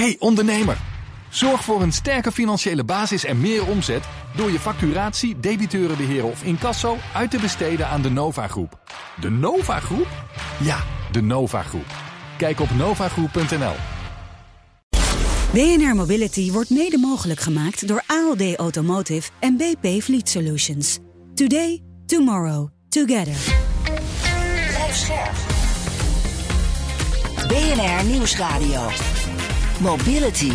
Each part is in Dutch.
Hey ondernemer, zorg voor een sterke financiële basis en meer omzet door je facturatie, debiteurenbeheer of incasso uit te besteden aan de Nova Groep. De Nova Groep? Ja, de Nova Groep. Kijk op novagroep.nl. BNR Mobility wordt mede mogelijk gemaakt door ALD Automotive en BP Fleet Solutions. Today, tomorrow, together. Blijf scherp. BNR Nieuwsradio. Mobility.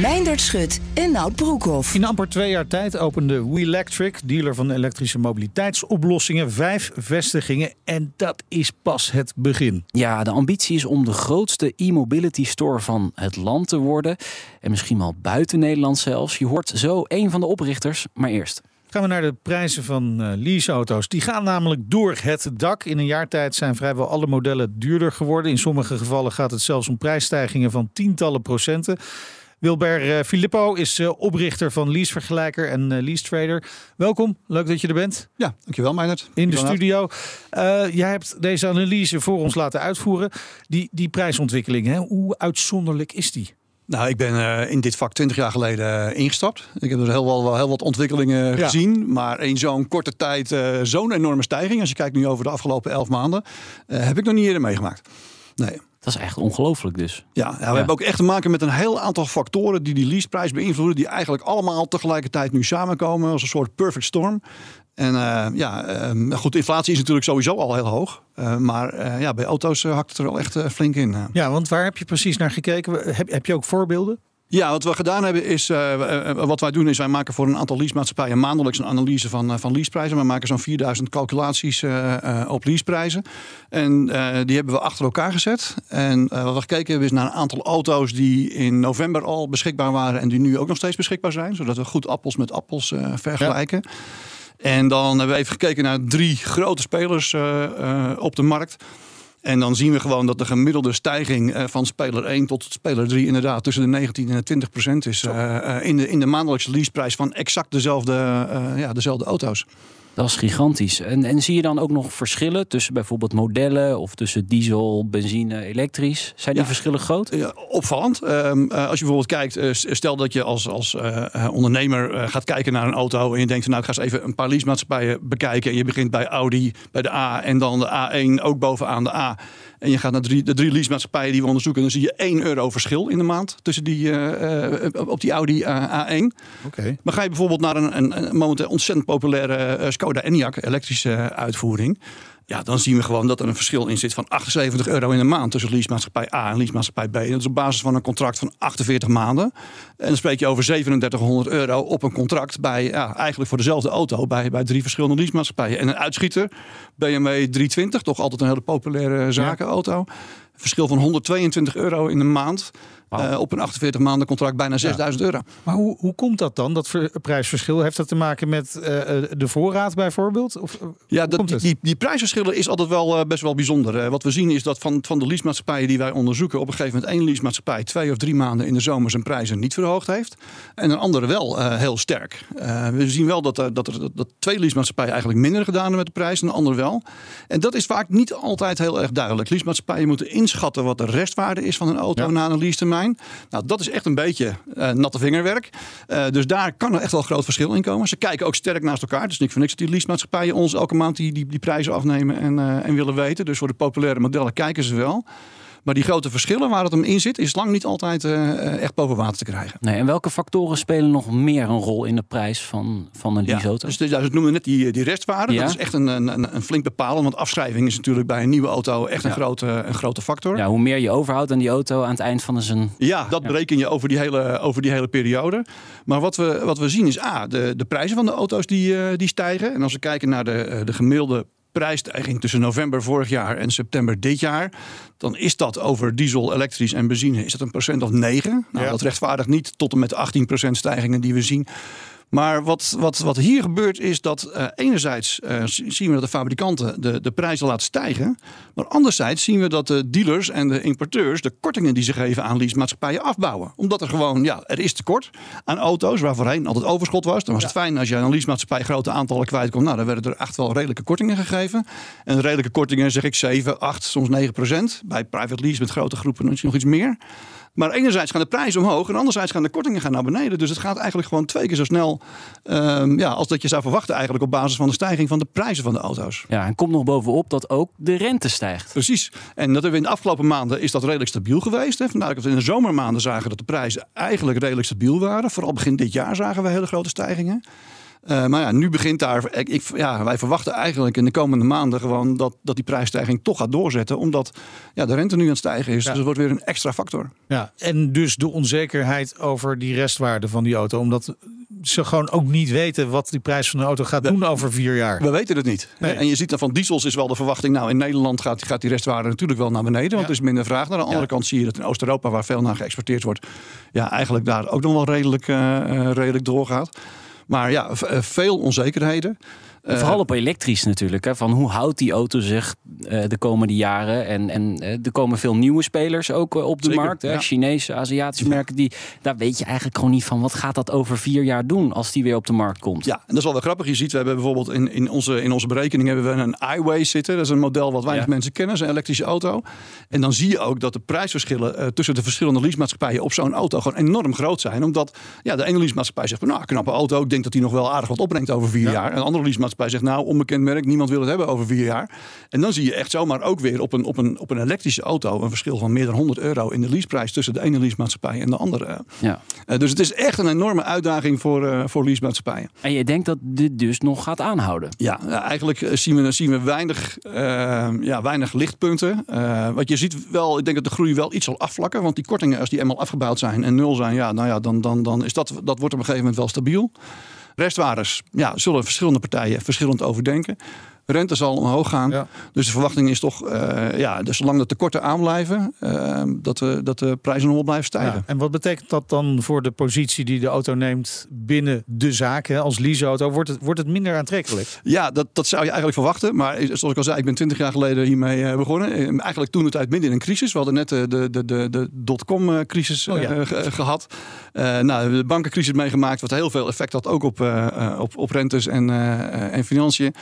Meindert Schut en Nout Broekhoff. In amper twee jaar tijd opende We Electric, dealer van elektrische mobiliteitsoplossingen, vijf vestigingen. En dat is pas het begin. Ja, de ambitie is om de grootste e-mobility store van het land te worden. En misschien wel buiten Nederland zelfs. Je hoort zo een van de oprichters, maar eerst. Gaan we naar de prijzen van uh, leaseauto's. Die gaan namelijk door het dak. In een jaar tijd zijn vrijwel alle modellen duurder geworden. In sommige gevallen gaat het zelfs om prijsstijgingen van tientallen procenten. Wilber uh, Filippo is uh, oprichter van Leasevergelijker en Lease Trader. Welkom, leuk dat je er bent. Ja, dankjewel Meijnerd. In de studio. jij hebt deze analyse voor ons laten uitvoeren. Die, die prijsontwikkeling, hè? hoe uitzonderlijk is die? Nou, ik ben uh, in dit vak 20 jaar geleden uh, ingestapt. Ik heb dus heel, wel, heel wat ontwikkelingen ja. gezien. Maar in zo'n korte tijd uh, zo'n enorme stijging. Als je kijkt nu over de afgelopen 11 maanden. heb ik nog niet eerder meegemaakt. Nee. Dat is echt ongelooflijk dus. Ja, ja we ja. hebben ook echt te maken met een heel aantal factoren die die leaseprijs beïnvloeden. Die eigenlijk allemaal tegelijkertijd nu samenkomen als een soort perfect storm. En uh, ja, uh, goed, inflatie is natuurlijk sowieso al heel hoog. Uh, maar ja, bij auto's hakt het er wel echt flink in. Ja, want waar heb je precies naar gekeken? Heb, heb je ook voorbeelden? Ja, wat we gedaan hebben is, wat wij doen is, wij maken voor een aantal leasemaatschappijen maandelijks een analyse van, van leaseprijzen. We maken zo'n 4000 calculaties op leaseprijzen. En die hebben we achter elkaar gezet. En wat we gekeken hebben is naar een aantal auto's die in november al beschikbaar waren en die nu ook nog steeds beschikbaar zijn. Zodat we goed appels met appels vergelijken. Ja. En dan hebben we even gekeken naar drie grote spelers uh, uh, op de markt. En dan zien we gewoon dat de gemiddelde stijging uh, van speler 1 tot speler 3 inderdaad tussen de 19 en de 20 procent is. in, de, in de maandelijkse leaseprijs van exact dezelfde, ja, dezelfde auto's. Dat is gigantisch. En, en zie je dan ook nog verschillen tussen bijvoorbeeld modellen of tussen diesel, benzine, elektrisch? Zijn die ja, verschillen groot? Ja, opvallend. Um, uh, als je bijvoorbeeld kijkt, uh, stel dat je als, als uh, ondernemer gaat kijken naar een auto en je denkt, nou ik ga eens even een paar leasemaatschappijen bekijken en je begint bij Audi, bij de A en dan de A1 ook bovenaan de A. En je gaat naar drie, de drie leasemaatschappijen die we onderzoeken, dan zie je 1 euro verschil in de maand tussen die, op die Audi A1. Okay. Maar ga je bijvoorbeeld naar een, een, een momenteel ontzettend populaire Skoda Enyaq, elektrische uitvoering. Ja, dan zien we gewoon dat er een verschil in zit van 78 euro in de maand tussen leasemaatschappij A en leasemaatschappij B. En dat is op basis van een contract van 48 maanden. En dan spreek je over 3700 euro op een contract bij, ja, eigenlijk voor dezelfde auto bij, bij drie verschillende leasemaatschappijen. En een uitschieter, BMW 320, toch altijd een hele populaire zakenauto. Verschil van 122 euro in de maand. Wow. Uh, op een 48 maanden contract bijna 6000 ja. euro. Maar hoe, hoe komt dat dan, dat prijsverschil? Heeft dat te maken met uh, de voorraad bijvoorbeeld? Of, ja, dat, die, die, die, prijsverschillen is altijd wel uh, best wel bijzonder. wat we zien is dat van, van de leasemaatschappijen die wij onderzoeken... op een gegeven moment één leasemaatschappij twee of drie maanden in de zomer zijn prijzen niet verhoogd heeft. En een andere wel heel sterk. we zien wel dat, er, dat, er, dat twee leasemaatschappijen eigenlijk minder gedaan hebben met de prijs en de andere wel. En dat is vaak niet altijd heel erg duidelijk. Leasemaatschappijen moeten inschatten wat de restwaarde is van een auto ja. na een lease termijn. Nou, dat is echt een beetje uh, natte vingerwerk. Uh, dus daar kan er echt wel groot verschil in komen. Ze kijken ook sterk naast elkaar. Dus niet voor niks dat die leasemaatschappijen ons elke maand die, die, prijzen afnemen en, uh, en willen weten. Dus voor de populaire modellen kijken ze wel. Maar die grote verschillen waar het hem in zit, is lang niet altijd uh, echt boven water te krijgen. Nee, en welke factoren spelen nog meer een rol in de prijs van, van een leaseauto? Ja, dus ja, noemen net die, die restwaarde. Ja? Dat is echt een, een, een flink bepalen. Want afschrijving is natuurlijk bij een nieuwe auto echt ja. een, grote, een grote factor. Ja, hoe meer je overhoudt aan die auto aan het eind van zijn... Ja, dat bereken je over die hele, over die hele periode. Maar wat we, wat we zien is A, de, de prijzen van de auto's die, uh, die stijgen. En als we kijken naar de, de gemiddelde prijsstijging tussen november vorig jaar en september dit jaar, dan is dat over diesel, elektrisch en benzine is dat een procent of 9. Nou, ja. Dat rechtvaardigt niet tot en met 18% stijgingen die we zien. Maar wat, wat, wat hier gebeurt is dat uh, enerzijds uh, zien we dat de fabrikanten de, de prijzen laten stijgen. Maar anderzijds zien we dat de dealers en de importeurs de kortingen die ze geven aan leasemaatschappijen afbouwen. Omdat er gewoon, ja, er is tekort aan auto's waar voorheen altijd overschot was. Dan was het fijn als je aan een leasemaatschappij grote aantallen kwijt kon. Nou, dan werden er echt wel redelijke kortingen gegeven. En redelijke kortingen zeg ik 7, 8, soms 9 procent. Bij private lease met grote groepen nog iets meer. Maar enerzijds gaan de prijzen omhoog en anderzijds gaan de kortingen gaan naar beneden. Dus het gaat eigenlijk gewoon twee keer zo snel um, ja, als dat je zou verwachten eigenlijk op basis van de stijging van de prijzen van de auto's. Ja, en komt nog bovenop dat ook de rente stijgt. Precies. En dat hebben we in de afgelopen maanden is dat redelijk stabiel geweest. Hè. Vandaar dat we in de zomermaanden zagen dat de prijzen eigenlijk redelijk stabiel waren. Vooral begin dit jaar zagen we hele grote stijgingen. Uh, maar ja, nu begint daar. Ik, ja, wij verwachten eigenlijk in de komende maanden gewoon dat, dat die prijsstijging toch gaat doorzetten. Omdat ja, de rente nu aan het stijgen is. Dus het wordt weer een extra factor. Ja, en dus de onzekerheid over die restwaarde van die auto. Omdat ze gewoon ook niet weten wat die prijs van de auto gaat doen over vier jaar. We weten het niet. En je ziet dan van diesels is wel de verwachting. Nou, in Nederland gaat, gaat die restwaarde natuurlijk wel naar beneden. Want er is minder vraag. Aan de andere kant zie je dat in Oost-Europa, waar veel naar geëxporteerd wordt, ja, eigenlijk daar ook nog wel redelijk, uh, redelijk doorgaat. Maar ja, eh, veel onzekerheden. Uh, Vooral op elektrisch natuurlijk. Hè? Van hoe houdt die auto zich uh, de komende jaren? En, en uh, er komen veel nieuwe spelers ook op de Zeker, markt. Hè? ja. Chinese, Aziatische merken. Die, daar weet je eigenlijk gewoon niet van. Wat gaat dat over vier jaar doen als die weer op de markt komt? Ja, en dat is wel wel grappig. Je ziet, we hebben bijvoorbeeld in, in, onze, in onze berekening hebben we een iWay zitten. Dat is een model wat weinig Ja. mensen kennen. Dat is een elektrische auto. En dan zie je ook dat de prijsverschillen eh, tussen de verschillende leasemaatschappijen op zo'n auto gewoon enorm groot zijn. Omdat ja, de ene leasemaatschappij zegt nou, knappe auto. Ik denk dat die nog wel aardig wat opbrengt over vier jaar. En de andere leasemaatschappij zegt nou, onbekend merk. Niemand wil het hebben over vier jaar. En dan zie je echt zomaar ook weer op een, op een, op een elektrische auto een verschil van meer dan 100 euro in de leaseprijs tussen de ene leasemaatschappij en de andere. Ja. Eh, dus het is echt een enorme uitdaging voor, eh voor leasemaatschappijen. En je denkt dat dit dus nog gaat aanhouden. Ja, eigenlijk eh, zien we, zien we weinig, ja, weinig lichtpunten. Wat je ziet wel, ik denk dat de groei wel iets zal afvlakken. Want die kortingen, als die eenmaal afgebouwd zijn en nul zijn, ja, nou ja, dan, dan, dan is dat, dat wordt op een gegeven moment wel stabiel. Restwaardes, ja, zullen verschillende partijen verschillend overdenken. Rente zal omhoog gaan. Ja. Dus de verwachting is toch, eh, ja, dus zolang de tekorten aanblijven, eh, dat, de, dat de prijzen nog wel blijven stijgen. Ja, en wat betekent dat dan voor de positie die de auto neemt binnen de zaak? Hè? Als leaseauto wordt het, wordt het minder aantrekkelijk? Ja, dat, dat zou je eigenlijk verwachten. Maar zoals ik al zei, ik ben 20 jaar geleden hiermee eh, begonnen. Eh, Eigenlijk toen de tijd midden in een crisis. We hadden net de, de, de, de dotcom-crisis Oh ja. eh, ge- gehad. Eh, nou, we hebben de bankencrisis meegemaakt, wat heel veel effect had ook op, op, op rentes en, en financiën.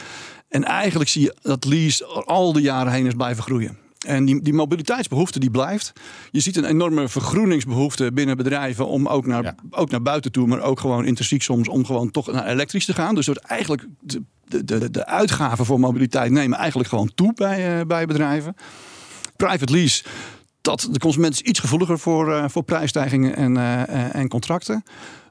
En eigenlijk zie je dat lease al die jaren heen is blijven groeien. En die, die mobiliteitsbehoefte die blijft. Je ziet een enorme vergroeningsbehoefte binnen bedrijven om ook naar, Ja. ook naar buiten toe, maar ook gewoon intrinsiek soms om gewoon toch naar elektrisch te gaan. Dus wordt eigenlijk de, de, de, de uitgaven voor mobiliteit nemen eigenlijk gewoon toe bij, eh, bij bedrijven. Private lease, dat de consument is iets gevoeliger voor, eh, voor prijsstijgingen en, eh, en contracten.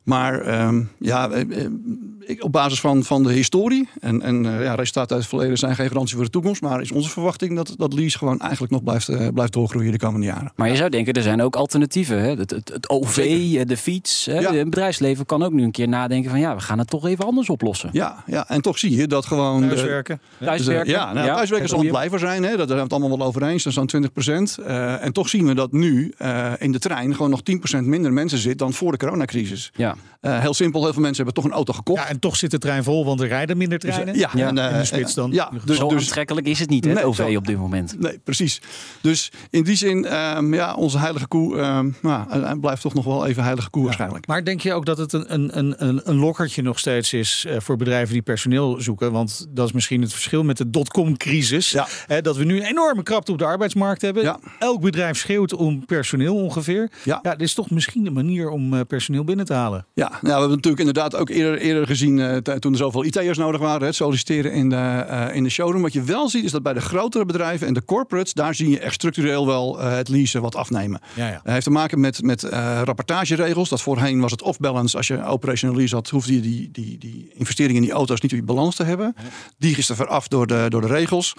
Maar ehm, ja, eh, eh, ik, op basis van, van de historie en, en eh, ja, resultaten uit het verleden zijn geen garantie voor de toekomst. Maar is onze verwachting dat, dat lease gewoon eigenlijk nog blijft, blijft doorgroeien de komende jaren. Maar je zou denken, er zijn ook alternatieven. Hè? Het, het, het OV, Zeker. de fiets. Hè? Ja. Het bedrijfsleven kan ook nu een keer nadenken van... ja, we gaan het toch even anders oplossen. Ja, ja, en toch zie je dat gewoon. de- Thuiswerken? Thuiswerken. Dus, eh, ja, nou, thuiswerken zal een blijver zijn. Hè? Dat- Daar zijn we het allemaal wel over eens. Dat is zo'n 20 procent. Eh, en toch zien we dat nu eh, in de trein gewoon nog 10 procent minder mensen zit dan voor de coronacrisis. Ja. Eh, heel simpel, heel veel mensen hebben toch een auto gekocht. Ja, en toch zit de trein vol, want er rijden minder treinen. ja, Ja, en, eh, in de spits dan. Ja, dus, Zo dus, aantrekkelijk is het niet, hè, Nee, het OV op dit moment. Nee, precies. Dus in die zin, ehm, ja, onze heilige koe ehm, nou, blijft toch nog wel even heilige koe waarschijnlijk. Maar denk je ook dat het een, een, een- een, een lokkertje nog steeds is eh, voor bedrijven die personeel zoeken? Want dat is misschien het verschil met de dotcom-crisis. Ja. Hè, dat we nu een enorme krapte op de arbeidsmarkt hebben. Ja. Elk bedrijf schreeuwt om personeel ongeveer. Ja. dit is toch misschien een manier om eh, personeel binnen te halen. Ja, nou, we hebben natuurlijk inderdaad ook eerder, eerder gezien eh, toen er zoveel IT'ers nodig waren, het solliciteren in de, eh, in de showroom. Wat je wel ziet is dat bij de grotere bedrijven en de corporates, daar zie je echt structureel wel eh, het leasen wat afnemen. Ja, ja. Heeft te maken met, met rapportageregels. Dat voorheen was het off-balance. Als je operational lease had, hoefde je die, die, die investeringen in die auto's niet op je balans te hebben. Die is er veraf door de, door de regels.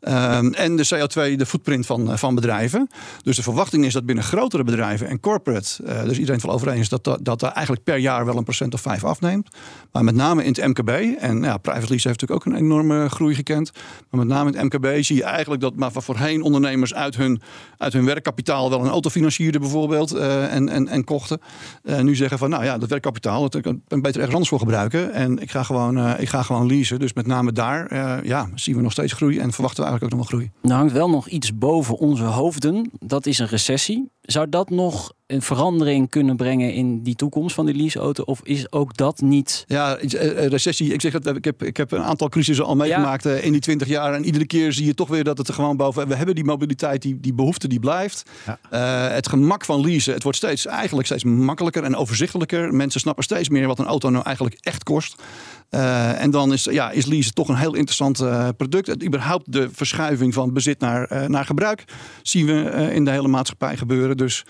Ehm, en de CO2, de footprint van, van bedrijven. Dus de verwachting is dat binnen grotere bedrijven en corporate, dus iedereen van overeen is dat, dat, dat daar eigenlijk per jaar wel een procent of vijf afneemt. Maar met name in het MKB, en ja, private lease heeft natuurlijk ook een enorme groei gekend. Maar met name in het MKB zie je eigenlijk dat maar voorheen ondernemers uit hun, uit hun werkkapitaal wel een auto financierden bijvoorbeeld eh, en, en, en kochten. Uh, nu zeggen van nou ja, dat werkkapitaal, dat kan ik beter ergens anders voor gebruiken. En ik ga gewoon, uh, ik ga gewoon leasen. Dus met name daar ja, zien we nog steeds groei en verwachten we eigenlijk ook nog wel groei. Er hangt wel nog iets boven onze hoofden. Dat is een recessie. Zou dat nog een verandering kunnen brengen in die toekomst van die leaseauto? Of is ook dat niet... Ja, recessie. Ik zeg dat ik heb, ik heb een aantal crisissen al meegemaakt in die 20 jaar. En iedere keer zie je toch weer dat het er gewoon boven... We hebben die mobiliteit, die, die behoefte, die blijft. Ja. Uh, het gemak van leasen. Het wordt steeds, eigenlijk steeds makkelijker en overzichtelijker. Mensen snappen steeds meer wat een auto nou eigenlijk echt kost. Uh, en dan is, ja, is leasen toch een heel interessant uh, product. Het, überhaupt de verschuiving van bezit naar, uh, naar gebruik zien we in de hele maatschappij gebeuren. Dus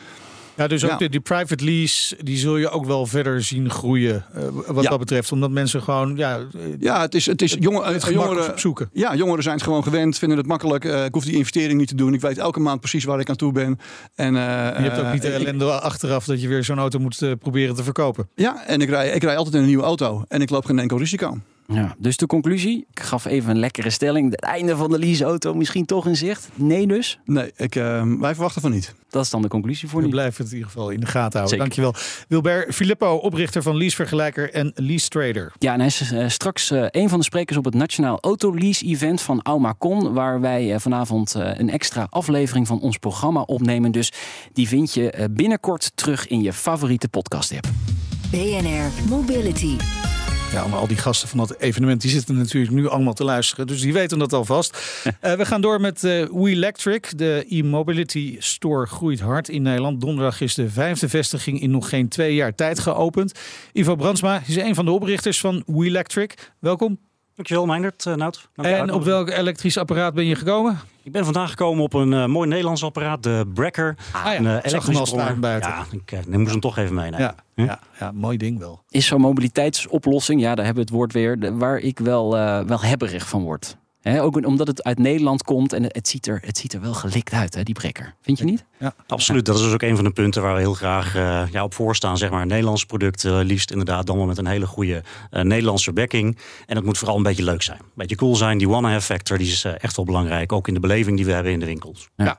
ja, dus ook De, die private lease, die zul je ook wel verder zien groeien. Uh, wat ja. dat betreft. Omdat mensen gewoon. Ja, ja het is, het is jongen, het jongeren opzoeken. Ja, jongeren zijn het gewoon gewend, vinden het makkelijk. Uh, ik hoef die investering niet te doen. Ik weet elke maand precies waar ik aan toe ben. En, uh, je hebt ook niet de ellende achteraf dat je weer zo'n auto moet proberen te verkopen. Ja, en ik rij, ik rij altijd in een nieuwe auto. En ik loop geen enkel risico. Ja, dus de conclusie, ik gaf even een lekkere stelling. Het einde van de leaseauto misschien toch in zicht? Nee dus? Nee, ik, uh, wij verwachten van niet. Dat is dan de conclusie voor nu. We blijven het in ieder geval in de gaten houden. Zeker. Dankjewel. Wilbert Filippo, oprichter van Leasevergelijker en Lease Trader. Ja, en hij is uh, straks uh, een van de sprekers op het Nationaal Autolease Event van Aumacon. Waar wij vanavond een extra aflevering van ons programma opnemen. Dus die vind je binnenkort terug in je favoriete podcast app. BNR Mobility. Ja, maar al die gasten van dat evenement die zitten natuurlijk nu allemaal te luisteren. Dus die weten dat alvast. uh, we gaan door met uh, We Electric. De e-mobility store groeit hard in Nederland. Donderdag is de vijfde vestiging in nog geen twee jaar tijd geopend. Ivo Brandsma is een van de oprichters van We Electric. Welkom. Dankjewel, Meindert. Uh, Nout. En op welk elektrisch apparaat ben je gekomen? Ik ben vandaag gekomen op een uh, mooi Nederlands apparaat, de Brekker. Ah, ja. Een uh, elektrisch buiten. Ja, ik, ik moest hem toch even meenemen. Ja, hm? ja, ja, mooi ding wel. Is zo'n mobiliteitsoplossing, ja, daar hebben we het woord weer, waar ik wel, uh, wel hebberig van word. He, ook omdat het uit Nederland komt en het ziet er, het ziet er wel gelikt uit, hè, die brekker. Vind je niet? Ja, absoluut. Dat is dus ook een van de punten waar we heel graag uh, ja, op voorstaan. Zeg maar een Nederlands product, uh, liefst inderdaad dan wel met een hele goede uh, Nederlandse backing. En het moet vooral een beetje leuk zijn. Een beetje cool zijn. Die one-have factor die is echt wel belangrijk. Ook in de beleving die we hebben in de winkels. Ja. ja.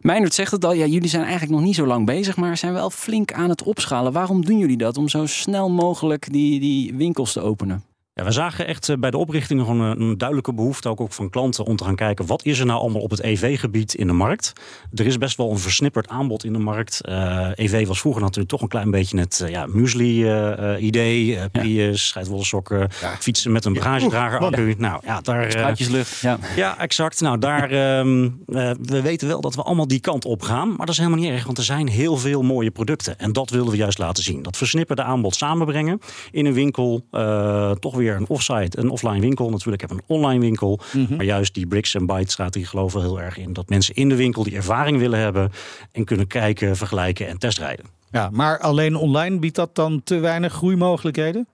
Meijnerd zegt het al, ja, jullie zijn eigenlijk nog niet zo lang bezig, maar zijn wel flink aan het opschalen. Waarom doen jullie dat? Om zo snel mogelijk die, die winkels te openen? Ja, we zagen echt bij de oprichting gewoon een, een duidelijke behoefte ook, ook van klanten om te gaan kijken wat is er nou allemaal op het EV-gebied in de markt. Er is best wel een versnipperd aanbod in de markt. Uh, EV was vroeger natuurlijk toch een klein beetje het uh, ja, muesli-idee. Uh, Prius, scheidwolsokken, ja. fietsen met een bagagedrager accu. Nou ja, daar. Struitjeslucht. Ja. ja, exact. Nou, daar. Um, we weten wel dat we allemaal die kant op gaan, maar dat is helemaal niet erg, want er zijn heel veel mooie producten en dat wilden we juist laten zien. Dat versnipperde aanbod samenbrengen in een winkel, toch weer weer een offsite, een offline winkel. Natuurlijk heb een online winkel. Mm -hmm. Maar juist die bricks en bytes die geloven heel erg in. Dat mensen in de winkel die ervaring willen hebben. En kunnen kijken, vergelijken en testrijden. Ja, maar alleen online biedt dat dan te weinig groeimogelijkheden?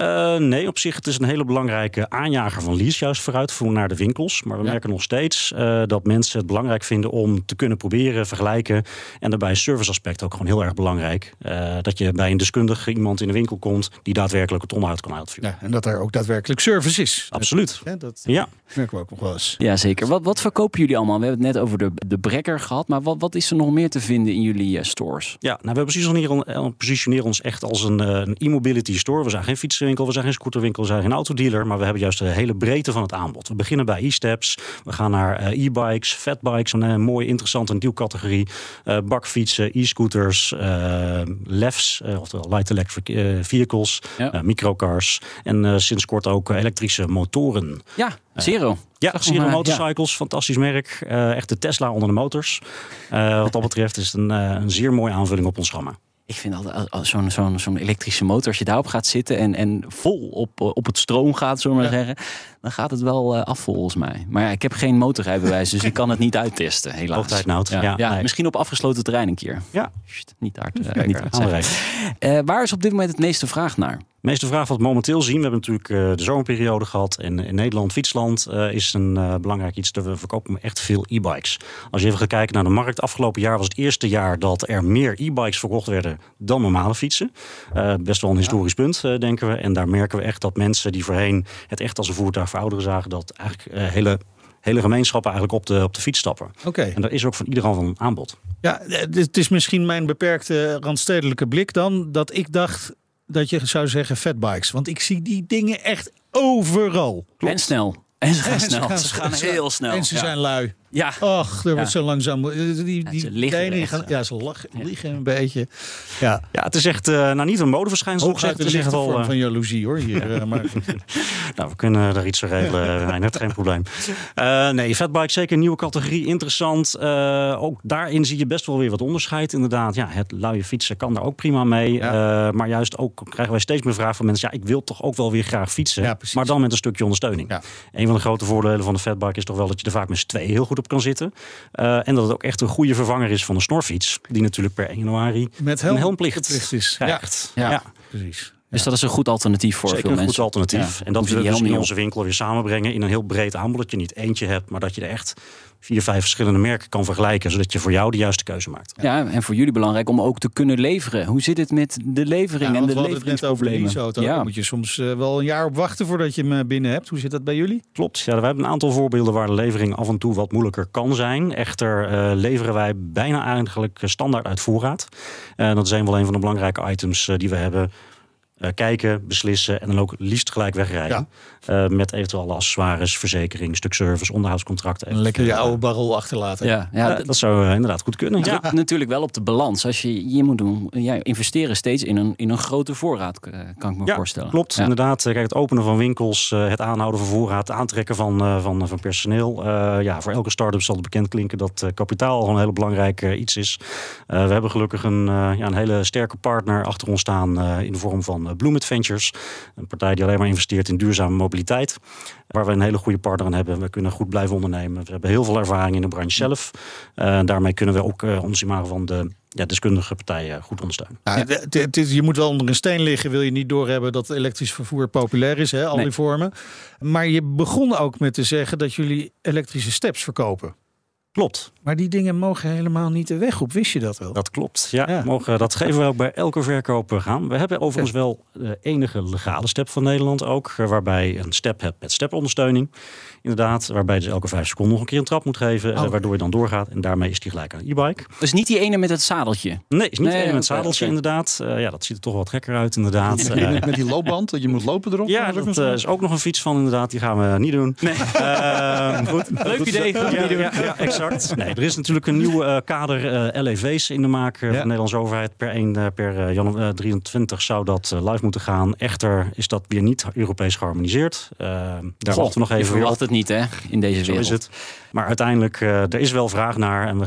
Uh, nee, op zich het is een hele belangrijke aanjager van lease juist vooruit voor naar de winkels. Maar we ja. merken nog steeds uh, dat mensen het belangrijk vinden om te kunnen proberen, vergelijken. En daarbij is serviceaspect ook gewoon heel erg belangrijk. Uh, dat je bij een deskundige iemand in de winkel komt die daadwerkelijk het onderhoud kan uitvoeren. Ja, en dat er ook daadwerkelijk service is. Absoluut. Ja, dat ja. merken we ook nog wel eens. Ja, zeker. Wat, wat verkopen jullie allemaal? We hebben het net over de, de brekker gehad. Maar wat, wat is er nog meer te vinden in jullie stores? Ja, nou, we positioneren, positioneren ons echt als een, een e-mobility store. We zijn geen fietsenwinkel, we zijn geen scooterwinkel, we zijn geen autodealer. Maar we hebben juist de hele breedte van het aanbod. We beginnen bij e-steps. We gaan naar uh, e-bikes, fatbikes, een uh, mooi interessante nieuwcategorie. Uh, bakfietsen, e-scooters, LEFs, oftewel light electric vehicles, ja. microcars. En sinds kort ook elektrische motoren. Ja, Zero. Ja, Zero Motorcycles, ja. fantastisch merk. echt de Tesla onder de motors. wat dat betreft is het een, een zeer mooie aanvulling op ons gamma. Ik vind altijd zo'n zo'n zo'n elektrische motor, als je daarop gaat zitten en, en vol op, op het stroom gaat, zullen we maar ja. zeggen. Dan gaat het wel eh, af volgens mij. Maar ja, ik heb geen motorrijbewijs, dus ik kan het niet uittesten, helaas. Altijd nood. Ja, Ja, ja, nee. misschien op afgesloten terrein een keer. Ja. Sst, niet hard, eh, Kijk, niet hard. Eh, waar is op dit moment het meeste vraag naar? De meeste vraag wat we momenteel zien, we hebben natuurlijk de zomerperiode gehad. En in Nederland, fietsland, is een belangrijk iets. Dat we verkopen echt veel e-bikes. Als je even gaat kijken naar de markt. Afgelopen jaar was het eerste jaar dat er meer e-bikes verkocht werden dan normale fietsen. Best wel een historisch punt, denken we. En daar merken we echt dat mensen die voorheen het echt als een voertuig voor ouderen zagen, dat eigenlijk eh, hele, hele gemeenschappen eigenlijk op de, op de fiets stappen. Oké. En daar is ook van iedereen van aanbod. Ja, eh, het is misschien mijn beperkte randstedelijke blik dan dat ik dacht dat je zou zeggen fatbikes, want ik zie die dingen echt overal. En snel. En ze gaan En ze snel. gaan- Ze gaan ze- heel snel. En ze Ja. zijn lui. Ja, Ach, er wordt zo langzaam. Die, die, Ja, ze liggen echt gaan, ja, ze lachen, liggen een beetje. Ja, Ja, het is echt, eh, nou niet een modeverschijnsel. hooguit het is echt wel, vorm eh, van jaloezie hoor. Hier, eh, maar, Nou, we kunnen daar iets voor regelen, Reinhard, geen probleem. Nee, fatbike zeker een nieuwe categorie, interessant. Ook daarin zie je best wel weer wat onderscheid. Inderdaad, ja, het luie fietsen kan daar ook prima mee. Maar juist ook krijgen wij steeds meer vragen van mensen... ja, ik wil toch ook wel weer graag fietsen, Ja, maar dan met een stukje ondersteuning. Ja. Een van de grote voordelen van de fatbike is toch wel... dat je er vaak met z'n tweeën heel goed op kan zitten. Eh, en dat het ook echt een goede vervanger is van een snorfiets... die natuurlijk per 1 januari met een helm helmplicht verplicht is. Ja, krijgt. Ja. ja. precies. Dus dat is een goed alternatief voor Zeker veel een mensen. goed alternatief. Ja. En dat we dus in onze winkel weer samenbrengen in een heel breed aanbod. Dat je niet eentje hebt, maar dat je er echt vier, vijf verschillende merken kan vergelijken. Zodat je voor jou de juiste keuze maakt. Ja, en voor jullie belangrijk om ook te kunnen leveren. Hoe zit het met de levering Ja, en de over leveringsproblemen? Ja. Moet je soms eh, wel een jaar op wachten voordat je hem eh, binnen hebt. Hoe zit dat bij jullie? Klopt. Ja, we hebben een aantal voorbeelden waar de levering af en toe wat moeilijker kan zijn. Echter eh, leveren wij bijna eigenlijk standaard uit voorraad. Eh, dat is een wel een van de belangrijke items die we hebben. Eh, kijken, beslissen en dan ook liefst gelijk wegrijden. Eh, met eventueel alle accessoires, verzekering, stuk service, onderhoudscontracten. Een lekker je Eh, oude barrel achterlaten. Ja, dat zou inderdaad goed kunnen. Het Ja. natuurlijk wel op de balans. Als je, je moet doen, ja, investeren steeds in een, in een grote voorraad, kan ik me Ja, voorstellen. Klopt, Ja. inderdaad. Kijk, het openen van winkels, het aanhouden van voorraad, het aantrekken van, van, van personeel. Eh, ja, voor elke start-up zal het bekend klinken dat kapitaal al een hele belangrijk iets is. Eh, we hebben gelukkig een, eh, ja, een hele sterke partner achter ons staan eh, in de vorm van eh, Bloom Adventures. Een partij die alleen maar investeert in duurzame mobiliteit. Waar we een hele goede partner aan hebben. We kunnen goed blijven ondernemen. We hebben heel veel ervaring in de branche zelf. Eh, daarmee kunnen we ook eh, ons imago van de ja, deskundige partijen goed ondersteunen. Ja, het- het is- je moet wel onder een steen liggen, wil je niet doorhebben dat elektrisch vervoer populair is, hè, al Nee. die vormen. Maar je begon ook met te zeggen dat jullie elektrische steps verkopen. Klopt. Maar die dingen mogen helemaal niet de weg op, wist je dat wel? Dat klopt. Ja, Ja. Mogen, dat geven we ook bij elke verkoop eh, gaan. We hebben overigens wel de enige legale step van Nederland ook. eh, Waarbij je een step hebt met stepondersteuning. Inderdaad, waarbij je dus elke vijf seconden nog een keer een trap moet geven. eh, Oh. waardoor je dan doorgaat. En daarmee is die gelijk aan een e-bike. Dus niet die ene met het zadeltje. Nee, is niet Nee, één met oké, zadeltje inderdaad. Eh, ja, dat ziet er toch wat gekker uit inderdaad. Met Eh, die- met die loopband, dat je moet lopen erop. ja, dat eh, is ook nog een fiets van inderdaad. Die gaan we niet doen. Nee. goed. Leuk idee, goed Ja, ja, ja, exact. Nee, er is natuurlijk een nieuwe eh, kader eh, LEV's in de maak eh, van de Nederlandse overheid. Per 1 eh, per eh, januari 23 zou dat eh, live moeten gaan. Echter is dat weer niet Europees geharmoniseerd. Eh, daar wachten we nog Je even op. verwacht het niet, hè, in deze Zo wereld. is het. Maar uiteindelijk, eh, er is wel vraag naar. En we,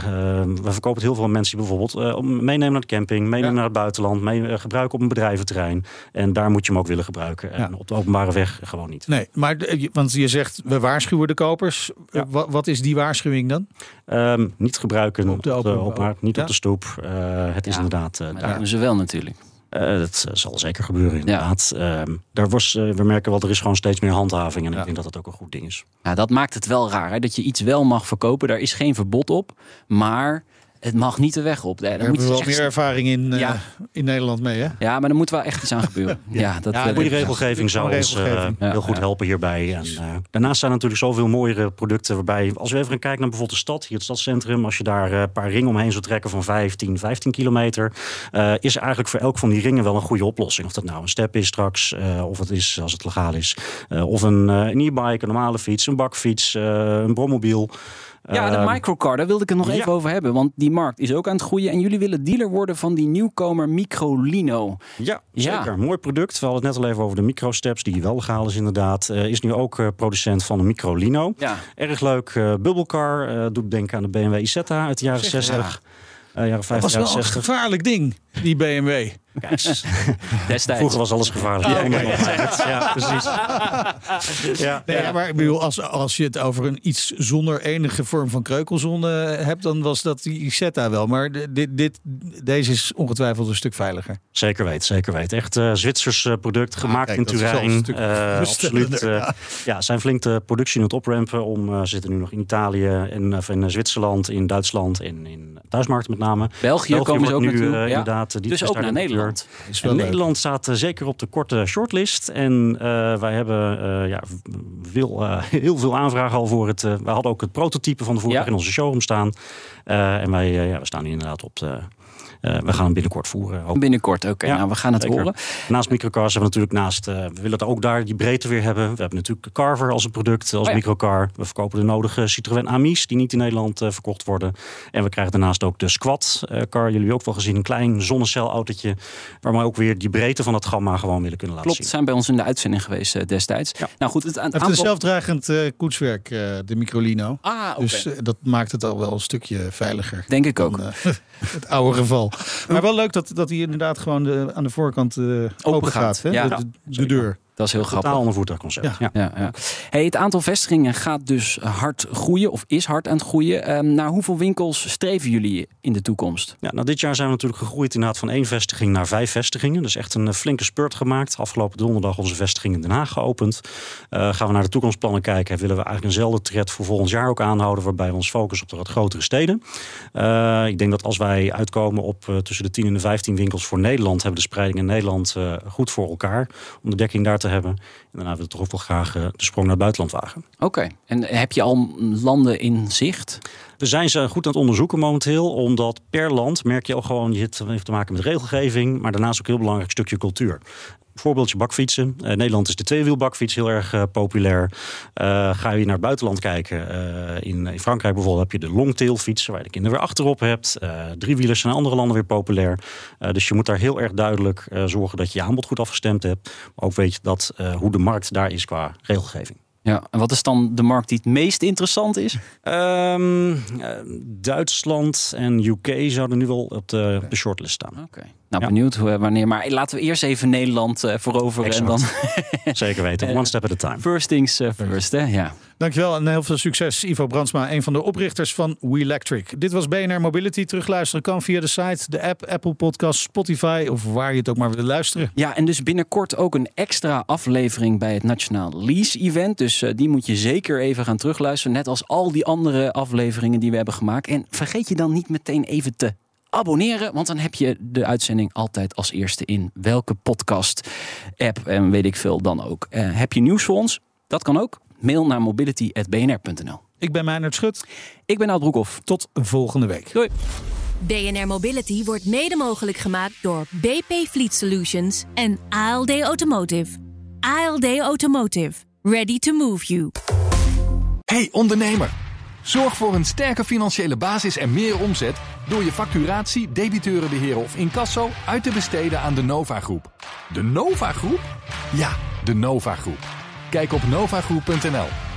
we verkopen het heel veel aan mensen die bijvoorbeeld eh, om meenemen naar de camping, meenemen Ja. naar het buitenland, mee, gebruiken op een bedrijventerrein. En daar moet je hem ook willen gebruiken. En Ja. op de openbare weg gewoon niet. Nee, maar je- want je zegt we waarschuwen de kopers. Ja. Wat, wat is die waarschuwing dan? Ehm, niet gebruiken Op de open- openbaar, niet Ja. op de stoep. Eh, het is inderdaad eh, Maar daar. dat doen ze wel natuurlijk. Eh, dat eh, zal zeker gebeuren, inderdaad. Ehm, daar was, eh, we merken wel, er is gewoon steeds meer handhaving. En Ja. ik denk dat dat ook een goed ding is. Ja, dat maakt het wel raar, hè, dat je iets wel mag verkopen. Daar is geen verbod op, maar het mag niet de weg op. Daar hebben we je wel echt- meer ervaring in, eh, in Nederland mee, hè? Ja, maar er moet wel echt iets aan gebeuren. ja. dat Ja, Goede ik- regelgeving zou ons eh, heel goed ja. helpen hierbij. En, eh, daarnaast zijn er natuurlijk zoveel mooiere producten. Waarbij, als we even gaan kijken naar bijvoorbeeld de stad, hier het stadscentrum. Als je daar eh, een paar ringen omheen zou trekken van 15, 15 kilometer. eh, is er eigenlijk voor elk van die ringen wel een goede oplossing. Of dat nou een step is straks, eh, of het is als het legaal is. eh, of een, eh, een e-bike, een normale fiets, een bakfiets, eh, een brommobiel. Ja, de Eh, microcar, daar wilde ik het nog ja. even over hebben. Want die markt is ook aan het groeien. En jullie willen dealer worden van die nieuwkomer Microlino. Ja, Ja. zeker. Mooi product. We hadden het net al even over de microsteps, die wel legaal is inderdaad. Eh, is nu ook eh, producent van een Microlino. Ja, Erg leuk. eh bubblecar. eh, doet denken aan de BMW Isetta uit de jaren Zeg, 60. Eh, jaren Dat 50, was wel jaren een 60. gevaarlijk ding, die BMW. Destijds. Vroeger was alles gevaarlijk. Oh, Ja, precies. Ja, Nee, ja. maar ik bedoel, als, als je het over een iets zonder enige vorm van kreukelzone hebt, dan was dat die Isetta wel. Maar dit, dit, deze is ongetwijfeld een stuk veiliger. Zeker weten, zeker weten. Echt eh Zwitsers eh, product, gemaakt kijk, in Turijn. Eh, absoluut. eh, ja. zijn flink de productie aan het oprampen. Om, eh, ze zitten nu nog in Italië, en, of in Zwitserland, in Duitsland, in, in thuismarkten met name. België, komen ze ook nu, naartoe. ja. inderdaad, die Dus ook naar. Nederland. En. Nederland staat eh, zeker op de korte shortlist. En eh, wij hebben eh, ja, veel, heel veel aanvragen al voor het. we hadden ook het prototype van de vorige Ja. in onze showroom staan. En wij ja, we staan nu inderdaad op de. Eh, we gaan hem binnenkort voeren. hoop. Binnenkort, oké. Ja, nou, we gaan het zeker. horen. Naast microcars hebben we natuurlijk naast. eh, we willen ook daar die breedte weer hebben. We hebben natuurlijk Carver als een product, als Oh ja. microcar. We verkopen de nodige Citroën Amis die niet in Nederland eh, verkocht worden. En we krijgen daarnaast ook de Squad eh, car. Jullie hebben ook wel gezien, een klein zonnecelautootje. Waarmee ook weer die breedte van het gamma gewoon willen kunnen laten Klopt, zien. zijn bij ons in de uitzending geweest eh, destijds. Ja. Nou goed, het aantal... een zelfdragend eh, koetswerk, eh, de Microlino. Ah, oké. Dus eh, dat maakt het al wel een stukje veiliger. Denk ik ook. dan, eh, het oude geval. Maar wel leuk dat, dat hij inderdaad gewoon de, aan de voorkant eh, open, gaat. gaat. Hè? Ja. de, de- de deur. Dat is heel grappig. Totaal een voertuigconcept. Ja. Ja. Ja, ja. Hey, het aantal vestigingen gaat dus hard groeien, of is hard aan het groeien. Ehm, naar hoeveel winkels streven jullie in de toekomst? Ja, nou, dit jaar zijn we natuurlijk gegroeid inderdaad van één vestiging naar vijf vestigingen. Dus echt een eh, flinke spurt gemaakt. Afgelopen donderdag onze vestiging in Den Haag geopend. Eh, gaan we naar de toekomstplannen kijken. Willen we eigenlijk eenzelfde tred voor volgend jaar ook aanhouden. Waarbij we ons focussen op de wat grotere steden. Eh, ik denk dat als wij uitkomen op tussen de 10 en de 15 winkels voor Nederland. Hebben de spreiding in Nederland eh, goed voor elkaar. Om de dekking daar te hebben. En daarna willen we toch ook wel graag eh, de sprong naar het buitenland wagen. Oké, en heb je al landen in zicht? We zijn ze goed aan het onderzoeken momenteel, omdat per land merk je ook gewoon, je hebt heeft te maken met regelgeving, maar daarnaast ook een heel belangrijk stukje cultuur. Voorbeeldje bakfietsen. Eh, Nederland is de tweewielbakfiets heel erg eh, populair. Eh, ga je naar het buitenland kijken. in, in Frankrijk bijvoorbeeld heb je de longtailfiets, waar je de kinderen weer achterop hebt. Driewielers zijn in andere landen weer populair. Dus je moet daar heel erg duidelijk zorgen dat je je aanbod goed afgestemd hebt. Maar ook weet je dat, hoe de markt daar is qua regelgeving. Ja, en wat is dan de markt die het meest interessant is? Ehm, eh, Duitsland en UK zouden nu wel op de, shortlist staan. Oké. Nou, Ja. benieuwd hoe, wanneer. Maar laten we eerst even Nederland eh, voroveren. En dan Zeker weten. One step at a time. first things eh, first. Hè? Ja. Dankjewel en heel veel succes Ivo Brandsma, een van de oprichters van WeElectric. Dit was BNR Mobility. Terugluisteren kan via de site, de app, Apple Podcast, Spotify of waar je het ook maar wil luisteren. ja, en dus binnenkort ook een extra aflevering bij het Nationaal Lease Event. Dus eh, die moet je zeker even gaan terugluisteren. Net als al die andere afleveringen die we hebben gemaakt. En vergeet je dan niet meteen even te abonneren. Want dan heb je de uitzending altijd als eerste in welke podcast app en weet ik veel dan ook. Eh, heb je nieuws voor ons? Dat kan ook. Mail naar mobility.bnr.nl. Ik ben Meijnerd Schut. Ik ben Oud Broekhoff. Tot volgende week. Doei. BNR Mobility wordt mede mogelijk gemaakt door BP Fleet Solutions en ALD Automotive. ALD Automotive. Ready to move you. Hey ondernemer, zorg voor een sterke financiële basis en meer omzet door je facturatie, debiteurenbeheer of incasso uit te besteden aan de Nova Groep. De Nova Groep? Ja, de Nova Groep. Kijk op novagroep.nl.